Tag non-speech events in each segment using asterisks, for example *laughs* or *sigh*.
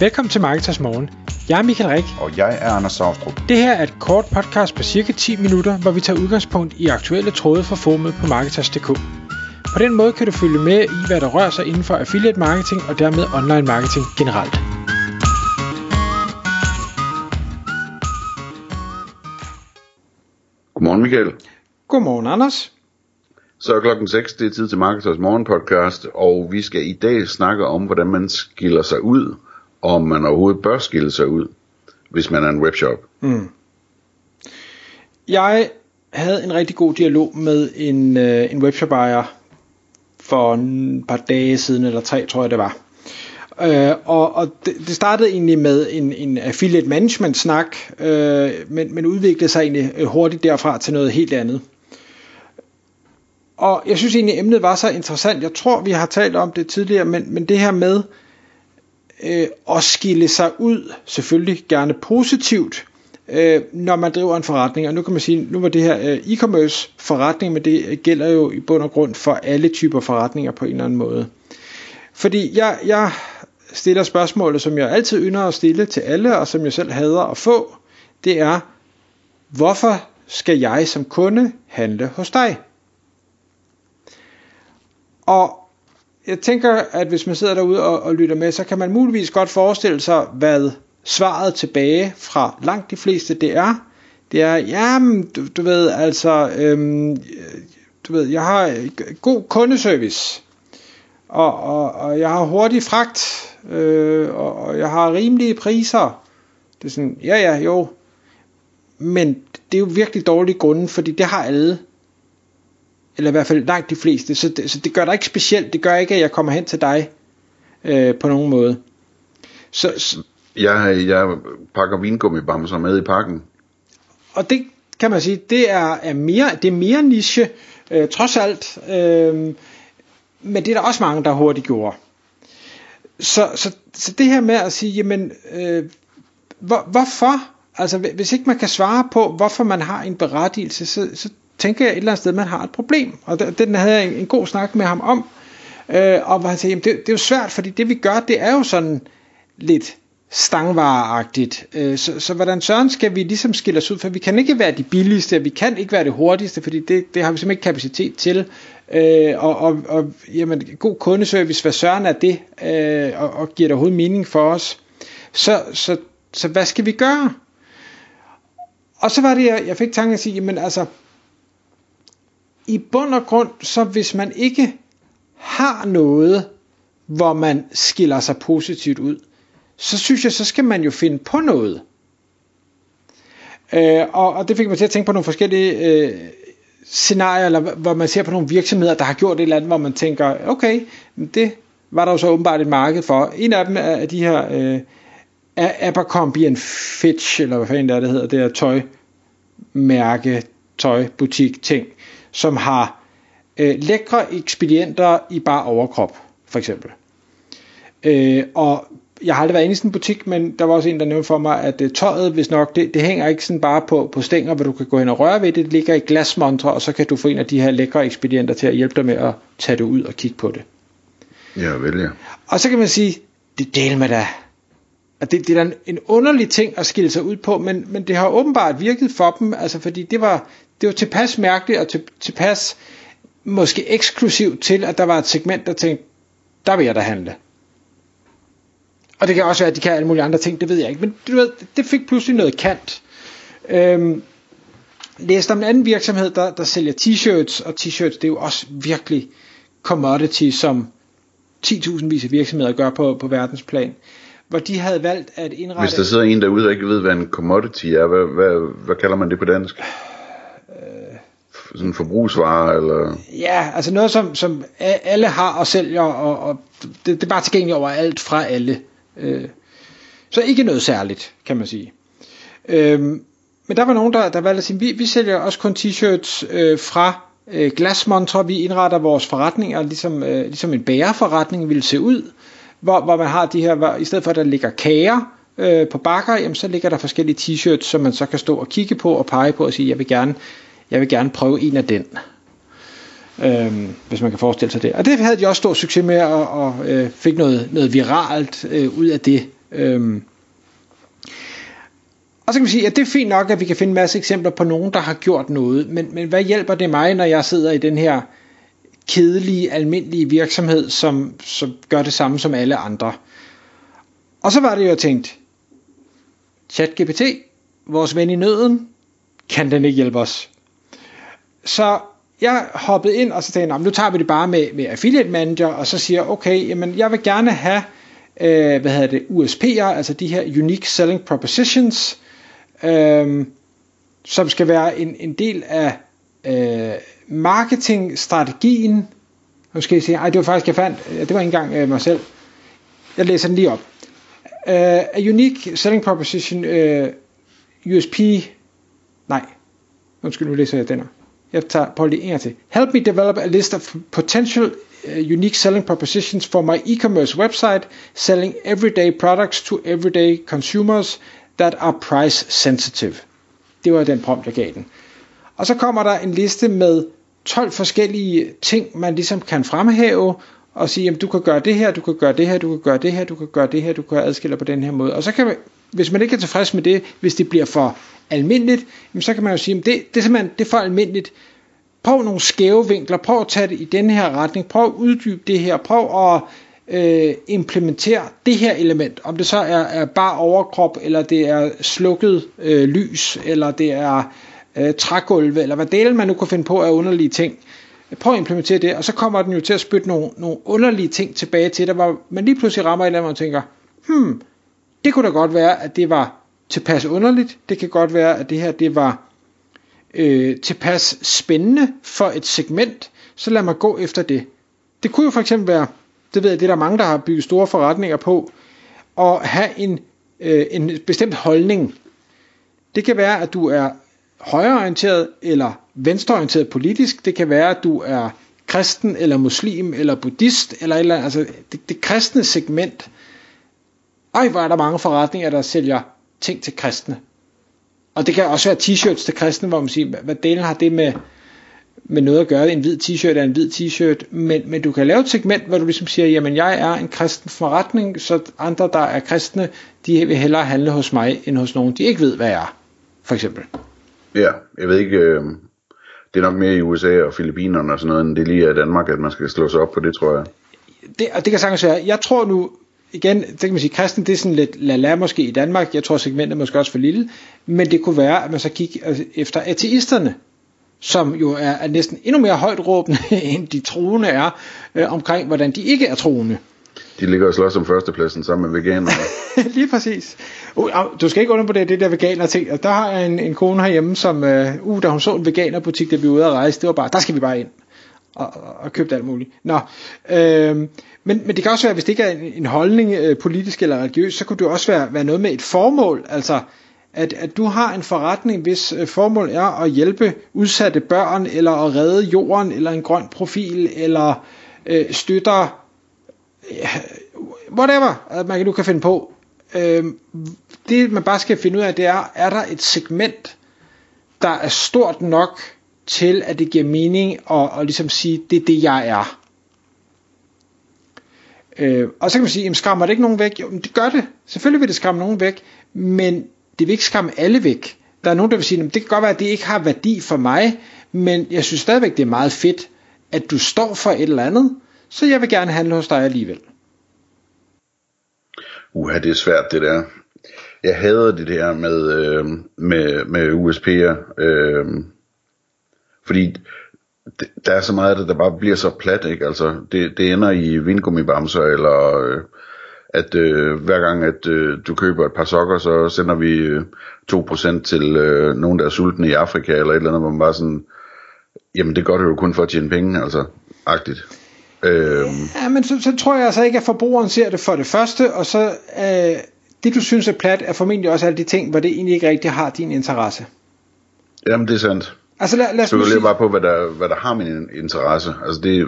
Velkommen til Marketers Morgen. Jeg er Michael Rik. Og jeg er Anders Saustrup. Det her er et kort podcast på cirka 10 minutter, hvor vi tager udgangspunkt i aktuelle tråde fra formet på Marketers.dk. På den måde kan du følge med i, hvad der rører sig inden for affiliate marketing og dermed online marketing generelt. Godmorgen Michael. Godmorgen Anders. Så er klokken 6, det er tid til Marketers Morgen podcast, og vi skal i dag snakke om, hvordan man skiller sig ud, og om man overhovedet bør skille sig ud, hvis man er en webshop. Mm. Jeg havde en rigtig god dialog med en, øh, en webshop ejer for en par dage siden, eller tre tror jeg det var. Øh, og og det, det startede egentlig med en, en affiliate management snak, øh, men, men udviklede sig egentlig øh, hurtigt derfra til noget helt andet. Og jeg synes egentlig, at emnet var så interessant. Jeg tror, vi har talt om det tidligere, men, men det her med øh, at skille sig ud, selvfølgelig gerne positivt, øh, når man driver en forretning. Og nu kan man sige, nu var det her øh, e-commerce forretning, men det gælder jo i bund og grund for alle typer forretninger på en eller anden måde. Fordi jeg, jeg stiller spørgsmålet, som jeg altid ynder at stille til alle, og som jeg selv hader at få, det er, hvorfor skal jeg som kunde handle hos dig? Og jeg tænker, at hvis man sidder derude og, og lytter med, så kan man muligvis godt forestille sig, hvad svaret tilbage fra langt de fleste det er. Det er, jamen, du, du ved, altså, øhm, du ved, jeg har god kundeservice, og, og, og jeg har hurtig fragt, øh, og, og jeg har rimelige priser. Det er sådan, ja ja, jo, men det er jo virkelig dårlige grunde, fordi det har alle eller i hvert fald langt de fleste, så det, så det gør dig ikke specielt, det gør ikke, at jeg kommer hen til dig øh, på nogen måde. Så, så jeg, jeg pakker vingummibamser med i pakken. Og det kan man sige, det er, er mere, det er mere niche, øh, trods alt, øh, men det er der også mange, der hurtigt gjorde. Så, så, så det her med at sige, jamen, øh, hvor, hvorfor, altså hvis ikke man kan svare på, hvorfor man har en berettigelse, så, så tænker jeg et eller andet sted, man har et problem. Og den havde jeg en, en god snak med ham om. Øh, og hvor han sagde, det, det er jo svært, fordi det vi gør, det er jo sådan lidt stangvareagtigt. Øh, så, så hvordan søren skal vi ligesom skille os ud, for vi kan ikke være de billigste, vi kan ikke være det hurtigste, fordi det, det har vi simpelthen ikke kapacitet til. Øh, og, og, og jamen, god kundeservice, hvad søren er det, øh, og, og giver det overhovedet mening for os. Så, så, så hvad skal vi gøre? Og så var det, jeg, jeg fik tanken at sige, jamen altså, i bund og grund, så hvis man ikke har noget, hvor man skiller sig positivt ud, så synes jeg, så skal man jo finde på noget. Øh, og, og det fik mig til at tænke på nogle forskellige øh, scenarier, eller, hvor man ser på nogle virksomheder, der har gjort et eller andet, hvor man tænker, okay, det var der jo så åbenbart et marked for. En af dem er de her øh, Abercrombie Fitch, eller hvad fanden det er, det hedder, det her tøjmærke, tøjbutik ting som har øh, lækre ekspedienter i bare overkrop, for eksempel. Øh, og jeg har aldrig været inde i sådan en butik, men der var også en, der nævnte for mig, at øh, tøjet, hvis nok, det, det hænger ikke sådan bare på, på stænger, hvor du kan gå hen og røre ved det. Det ligger i glasmontre, og så kan du få en af de her lækre ekspedienter til at hjælpe dig med at tage det ud og kigge på det. Ja, vel ja. Og så kan man sige, det del med da. At det, det er en underlig ting at skille sig ud på, men, men det har åbenbart virket for dem, altså fordi det var, det var tilpas mærkeligt og til, tilpas måske eksklusivt til, at der var et segment, der tænkte, der vil jeg da handle. Og det kan også være, at de kan alle mulige andre ting, det ved jeg ikke. Men du ved, det fik pludselig noget kant. Øhm, læste om en anden virksomhed, der, der sælger t-shirts, og t-shirts, det er jo også virkelig commodity, som 10.000 vis af virksomheder gør på, på verdensplan hvor de havde valgt at indrette... Hvis der sidder en derude, der ikke ved, hvad en commodity er, hvad, hvad, hvad kalder man det på dansk? Sådan en forbrugsvare, eller? Ja, altså noget, som, som alle har og sælger, og, og det, det er bare tilgængeligt over alt fra alle. Øh, så ikke noget særligt, kan man sige. Øh, men der var nogen, der, der valgte at sige, vi, vi sælger også kun t-shirts øh, fra øh, glasmontre, vi indretter vores forretninger, ligesom, øh, ligesom en bæreforretning ville se ud, hvor, hvor man har de her, hvor, i stedet for at der ligger kager, øh, på bakker, jamen, så ligger der forskellige t-shirts, som man så kan stå og kigge på og pege på og sige, jeg vil gerne jeg vil gerne prøve en af den. Øhm, hvis man kan forestille sig det. Og det havde de også stor succes med, og, og øh, fik noget, noget viralt øh, ud af det. Øhm. Og så kan man sige, at det er fint nok, at vi kan finde en masse eksempler på nogen, der har gjort noget, men, men hvad hjælper det mig, når jeg sidder i den her kedelige, almindelige virksomhed, som, som gør det samme som alle andre? Og så var det jo, jeg tænkt, ChatGPT, vores ven i nøden, kan den ikke hjælpe os? Så jeg hoppede ind, og så sagde jeg, nu tager vi det bare med, med Affiliate Manager, og så siger okay, jamen jeg vil gerne have, øh, hvad hedder det, USP'er, altså de her Unique Selling Propositions, øh, som skal være en, en del af øh, marketingstrategien. Nu skal jeg sige, ej det var faktisk, jeg fandt, det var ikke engang øh, mig selv. Jeg læser den lige op. Uh, a unique selling proposition, øh, uh, USP, nej, undskyld, nu læser jeg den her. Jeg tager på lige en til. Help me develop a list of potential uh, unique selling propositions for my e-commerce website selling everyday products to everyday consumers that are price sensitive. Det var den prompt, jeg gav den. Og så kommer der en liste med 12 forskellige ting, man ligesom kan fremhæve, og sige, jamen du kan gøre det her, du kan gøre det her, du kan gøre det her, du kan gøre det her, du kan adskille på den her måde. Og så kan man, hvis man ikke er tilfreds med det, hvis det bliver for almindeligt, så kan man jo sige, at det, det er simpelthen det er for almindeligt. Prøv nogle skæve vinkler, prøv at tage det i den her retning, prøv at uddybe det her, prøv at øh, implementere det her element, om det så er, er bare overkrop, eller det er slukket øh, lys, eller det er øh, trægulve, eller hvad delen man nu kan finde på af underlige ting. Prøv at implementere det, og så kommer den jo til at spytte nogle, nogle underlige ting tilbage til dig, hvor man lige pludselig rammer et eller andet og tænker, hmm, det kunne da godt være, at det var tilpas underligt. Det kan godt være, at det her det var øh, tilpas spændende for et segment, så lad mig gå efter det. Det kunne jo for eksempel være, det ved jeg, det er der mange, der har bygget store forretninger på, at have en, øh, en bestemt holdning. Det kan være, at du er højreorienteret eller venstreorienteret politisk. Det kan være, at du er kristen eller muslim eller buddhist eller eller altså det, det kristne segment. Ej, hvor er der mange forretninger, der sælger ting til kristne. Og det kan også være t-shirts til kristne, hvor man siger, hvad delen har det med, med noget at gøre. En hvid t-shirt er en hvid t-shirt, men, men du kan lave et segment, hvor du ligesom siger, jamen jeg er en kristen forretning, så andre, der er kristne, de vil hellere handle hos mig, end hos nogen, de ikke ved, hvad jeg er, for eksempel. Ja, jeg ved ikke, øh, det er nok mere i USA og Filippinerne og sådan noget, end det lige er i Danmark, at man skal slå sig op på det, tror jeg. Det, og det kan sagtens være. Jeg tror nu, igen, det kan man sige, kristen det er sådan lidt la måske i Danmark, jeg tror segmentet er måske også for lille, men det kunne være, at man så kigger altså, efter ateisterne, som jo er, er næsten endnu mere højt råbende, *laughs* end de troende er, øh, omkring hvordan de ikke er troende. De ligger og slås om førstepladsen sammen med veganere. *laughs* Lige præcis. Uh, du skal ikke under på det, det der veganer ting. Der har jeg en, en kone herhjemme, som, uh, uh, da hun så en veganerbutik, der blev ude at rejse, det var bare, der skal vi bare ind og, og købt alt muligt. Nå, øh, men, men det kan også være, hvis det ikke er en, en holdning, øh, politisk eller religiøs, så kunne det også være, være noget med et formål, altså at, at du har en forretning, hvis øh, formål er at hjælpe udsatte børn, eller at redde jorden, eller en grøn profil, eller øh, støtter whatever, at man nu kan finde på. Øh, det man bare skal finde ud af, det er, er der et segment, der er stort nok til, at det giver mening og, og ligesom sige, det er det, jeg er. Øh, og så kan man sige, jamen, skræmmer det ikke nogen væk? Jo, det gør det. Selvfølgelig vil det skræmme nogen væk, men det vil ikke skræmme alle væk. Der er nogen, der vil sige, det kan godt være, at det ikke har værdi for mig, men jeg synes stadigvæk, det er meget fedt, at du står for et eller andet, så jeg vil gerne handle hos dig alligevel. Uha, det er svært det der. Jeg hader det der med, øh, med, med USP'er, øh, fordi det, der er så meget af det, der bare bliver så plat, ikke? Altså, det, det ender i vingummibamser, eller øh, at øh, hver gang, at øh, du køber et par sokker, så sender vi øh, 2% til øh, nogen, der er sultne i Afrika, eller et eller andet, hvor man bare sådan, jamen det gør det jo kun for at tjene penge, altså, agtigt. Øhm. Ja, men så, så tror jeg altså ikke, at forbrugeren ser det for det første, og så øh, det du synes er plat, er formentlig også alle de ting, hvor det egentlig ikke rigtig har din interesse. Jamen det er sandt. Altså lad, lad os sige... bare på, hvad der, hvad der har min interesse. Altså det,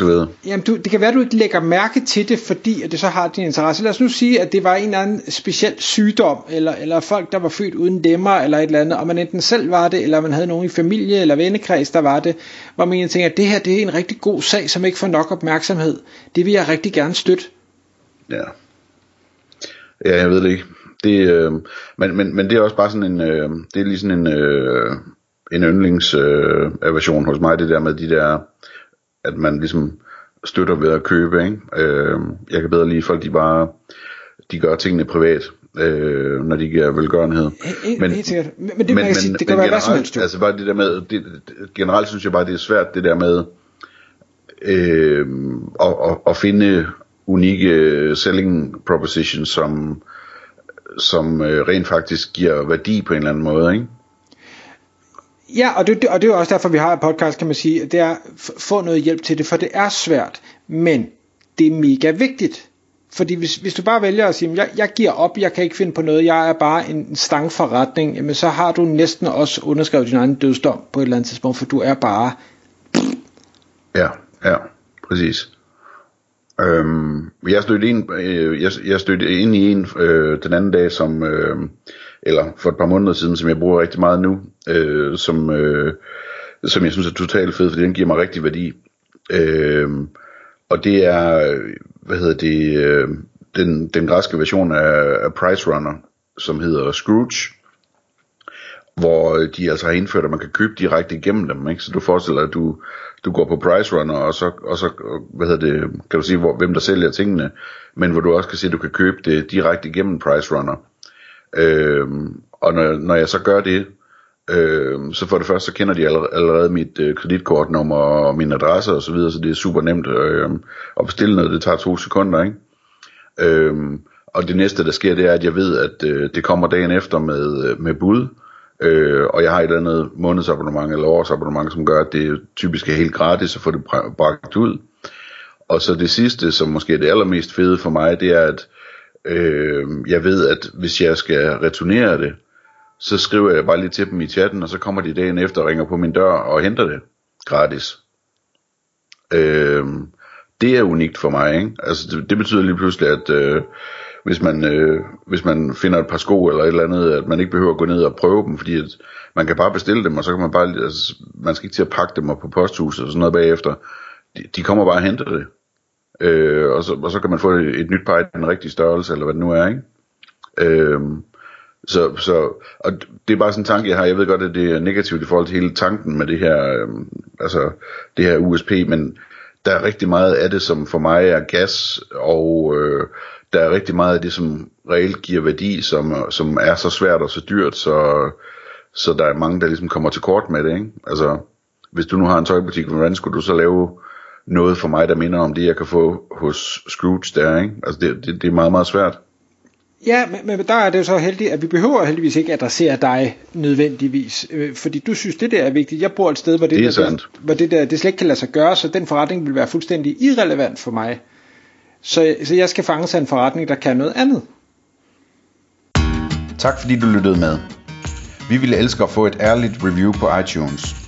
du ved. Jamen du, det kan være, at du ikke lægger mærke til det, fordi at det så har din interesse. Lad os nu sige, at det var en eller anden speciel sygdom, eller, eller folk, der var født uden demmer, eller et eller andet, og man enten selv var det, eller man havde nogen i familie eller vennekreds, der var det, hvor man tænker, at det her det er en rigtig god sag, som ikke får nok opmærksomhed. Det vil jeg rigtig gerne støtte. Ja. Ja, jeg ved det ikke. Det, øh, men, men, men det er også bare sådan en, øh, det er lige sådan en, øh, en yndlingsaversion øh, hos mig, det der med de der, at man ligesom støtter ved at købe, ikke? Øh, jeg kan bedre lide folk, de bare, de gør tingene privat, øh, når de giver velgørenhed. Men, helt sikkert. Men, men det, men, man kan sige, det kan være hvad som helst. Altså bare det der med, det, generelt synes jeg bare, det er svært, det der med, øh, at, at, at finde unikke selling propositions, som, som øh, rent faktisk giver værdi på en eller anden måde, ikke? Ja, og det, og det er også derfor, vi har et podcast, kan man sige, det er få noget hjælp til det, for det er svært, men det er mega vigtigt. Fordi hvis, hvis du bare vælger at sige, jeg, jeg giver op, jeg kan ikke finde på noget, jeg er bare en stangforretning, jamen så har du næsten også underskrevet din egen dødsdom på et eller andet tidspunkt, for du er bare... Ja, ja, præcis. Øhm, jeg stødte ind, øh, jeg, jeg stødte ind i en øh, den anden dag, som, øh, eller for et par måneder siden, som jeg bruger rigtig meget nu, øh, som, øh, som jeg synes er totalt fed, fordi den giver mig rigtig værdi. Øh, og det er, hvad hedder det, øh, den, den græske version af, af Price Runner, som hedder Scrooge, hvor øh, de altså har indført, at man kan købe direkte igennem dem, ikke? Så du forestiller dig, at du, du går på Price Runner, og så, og så hvad hedder det, kan du sige, hvor, hvem der sælger tingene, men hvor du også kan se, at du kan købe det direkte igennem Price Runner. Øhm, og når, når jeg så gør det, øhm, så for det første, så kender de allerede, allerede mit øh, kreditkortnummer og min adresse og så videre, så det er super nemt øh, at bestille noget, det tager to sekunder, ikke? Øhm, og det næste, der sker, det er, at jeg ved, at øh, det kommer dagen efter med, øh, med bud, Øh, og jeg har et eller andet månedsabonnement eller årsabonnement, som gør, at det typisk er helt gratis at få det bragt ud. Og så det sidste, som måske er det allermest fede for mig, det er, at øh, jeg ved, at hvis jeg skal returnere det, så skriver jeg bare lige til dem i chatten, og så kommer de dagen efter og ringer på min dør og henter det gratis. Øh, det er unikt for mig, ikke? Altså det, det betyder lige pludselig, at øh, hvis man, øh, hvis man finder et par sko eller et eller andet, at man ikke behøver at gå ned og prøve dem, fordi at man kan bare bestille dem, og så kan man bare, altså, man skal ikke til at pakke dem op på posthuset og sådan noget bagefter. De, de kommer bare og henter det. Øh, og, så, og så kan man få et, et nyt par i den rigtige størrelse, eller hvad det nu er, ikke? Øh, så, så, og det er bare sådan en tanke, jeg har. Jeg ved godt, at det er negativt i forhold til hele tanken med det her, øh, altså det her USP, men der er rigtig meget af det, som for mig er gas, og øh, der er rigtig meget af det, som reelt giver værdi, som, som er så svært og så dyrt, så, så der er mange, der ligesom kommer til kort med det. Ikke? Altså, hvis du nu har en tøjbutik, hvordan skulle du så lave noget for mig, der minder om det, jeg kan få hos Scrooge der, ikke? Altså, det, det, det er meget, meget svært. Ja, men, men der er det jo så heldigt, at vi behøver heldigvis ikke adressere dig nødvendigvis, øh, fordi du synes, det der er vigtigt. Jeg bor et sted, hvor det, det, der, hvor det der det slet ikke kan lade sig gøre, så den forretning vil være fuldstændig irrelevant for mig. Så, så jeg skal fange sig en forretning, der kan noget andet. Tak fordi du lyttede med. Vi ville elske at få et ærligt review på iTunes.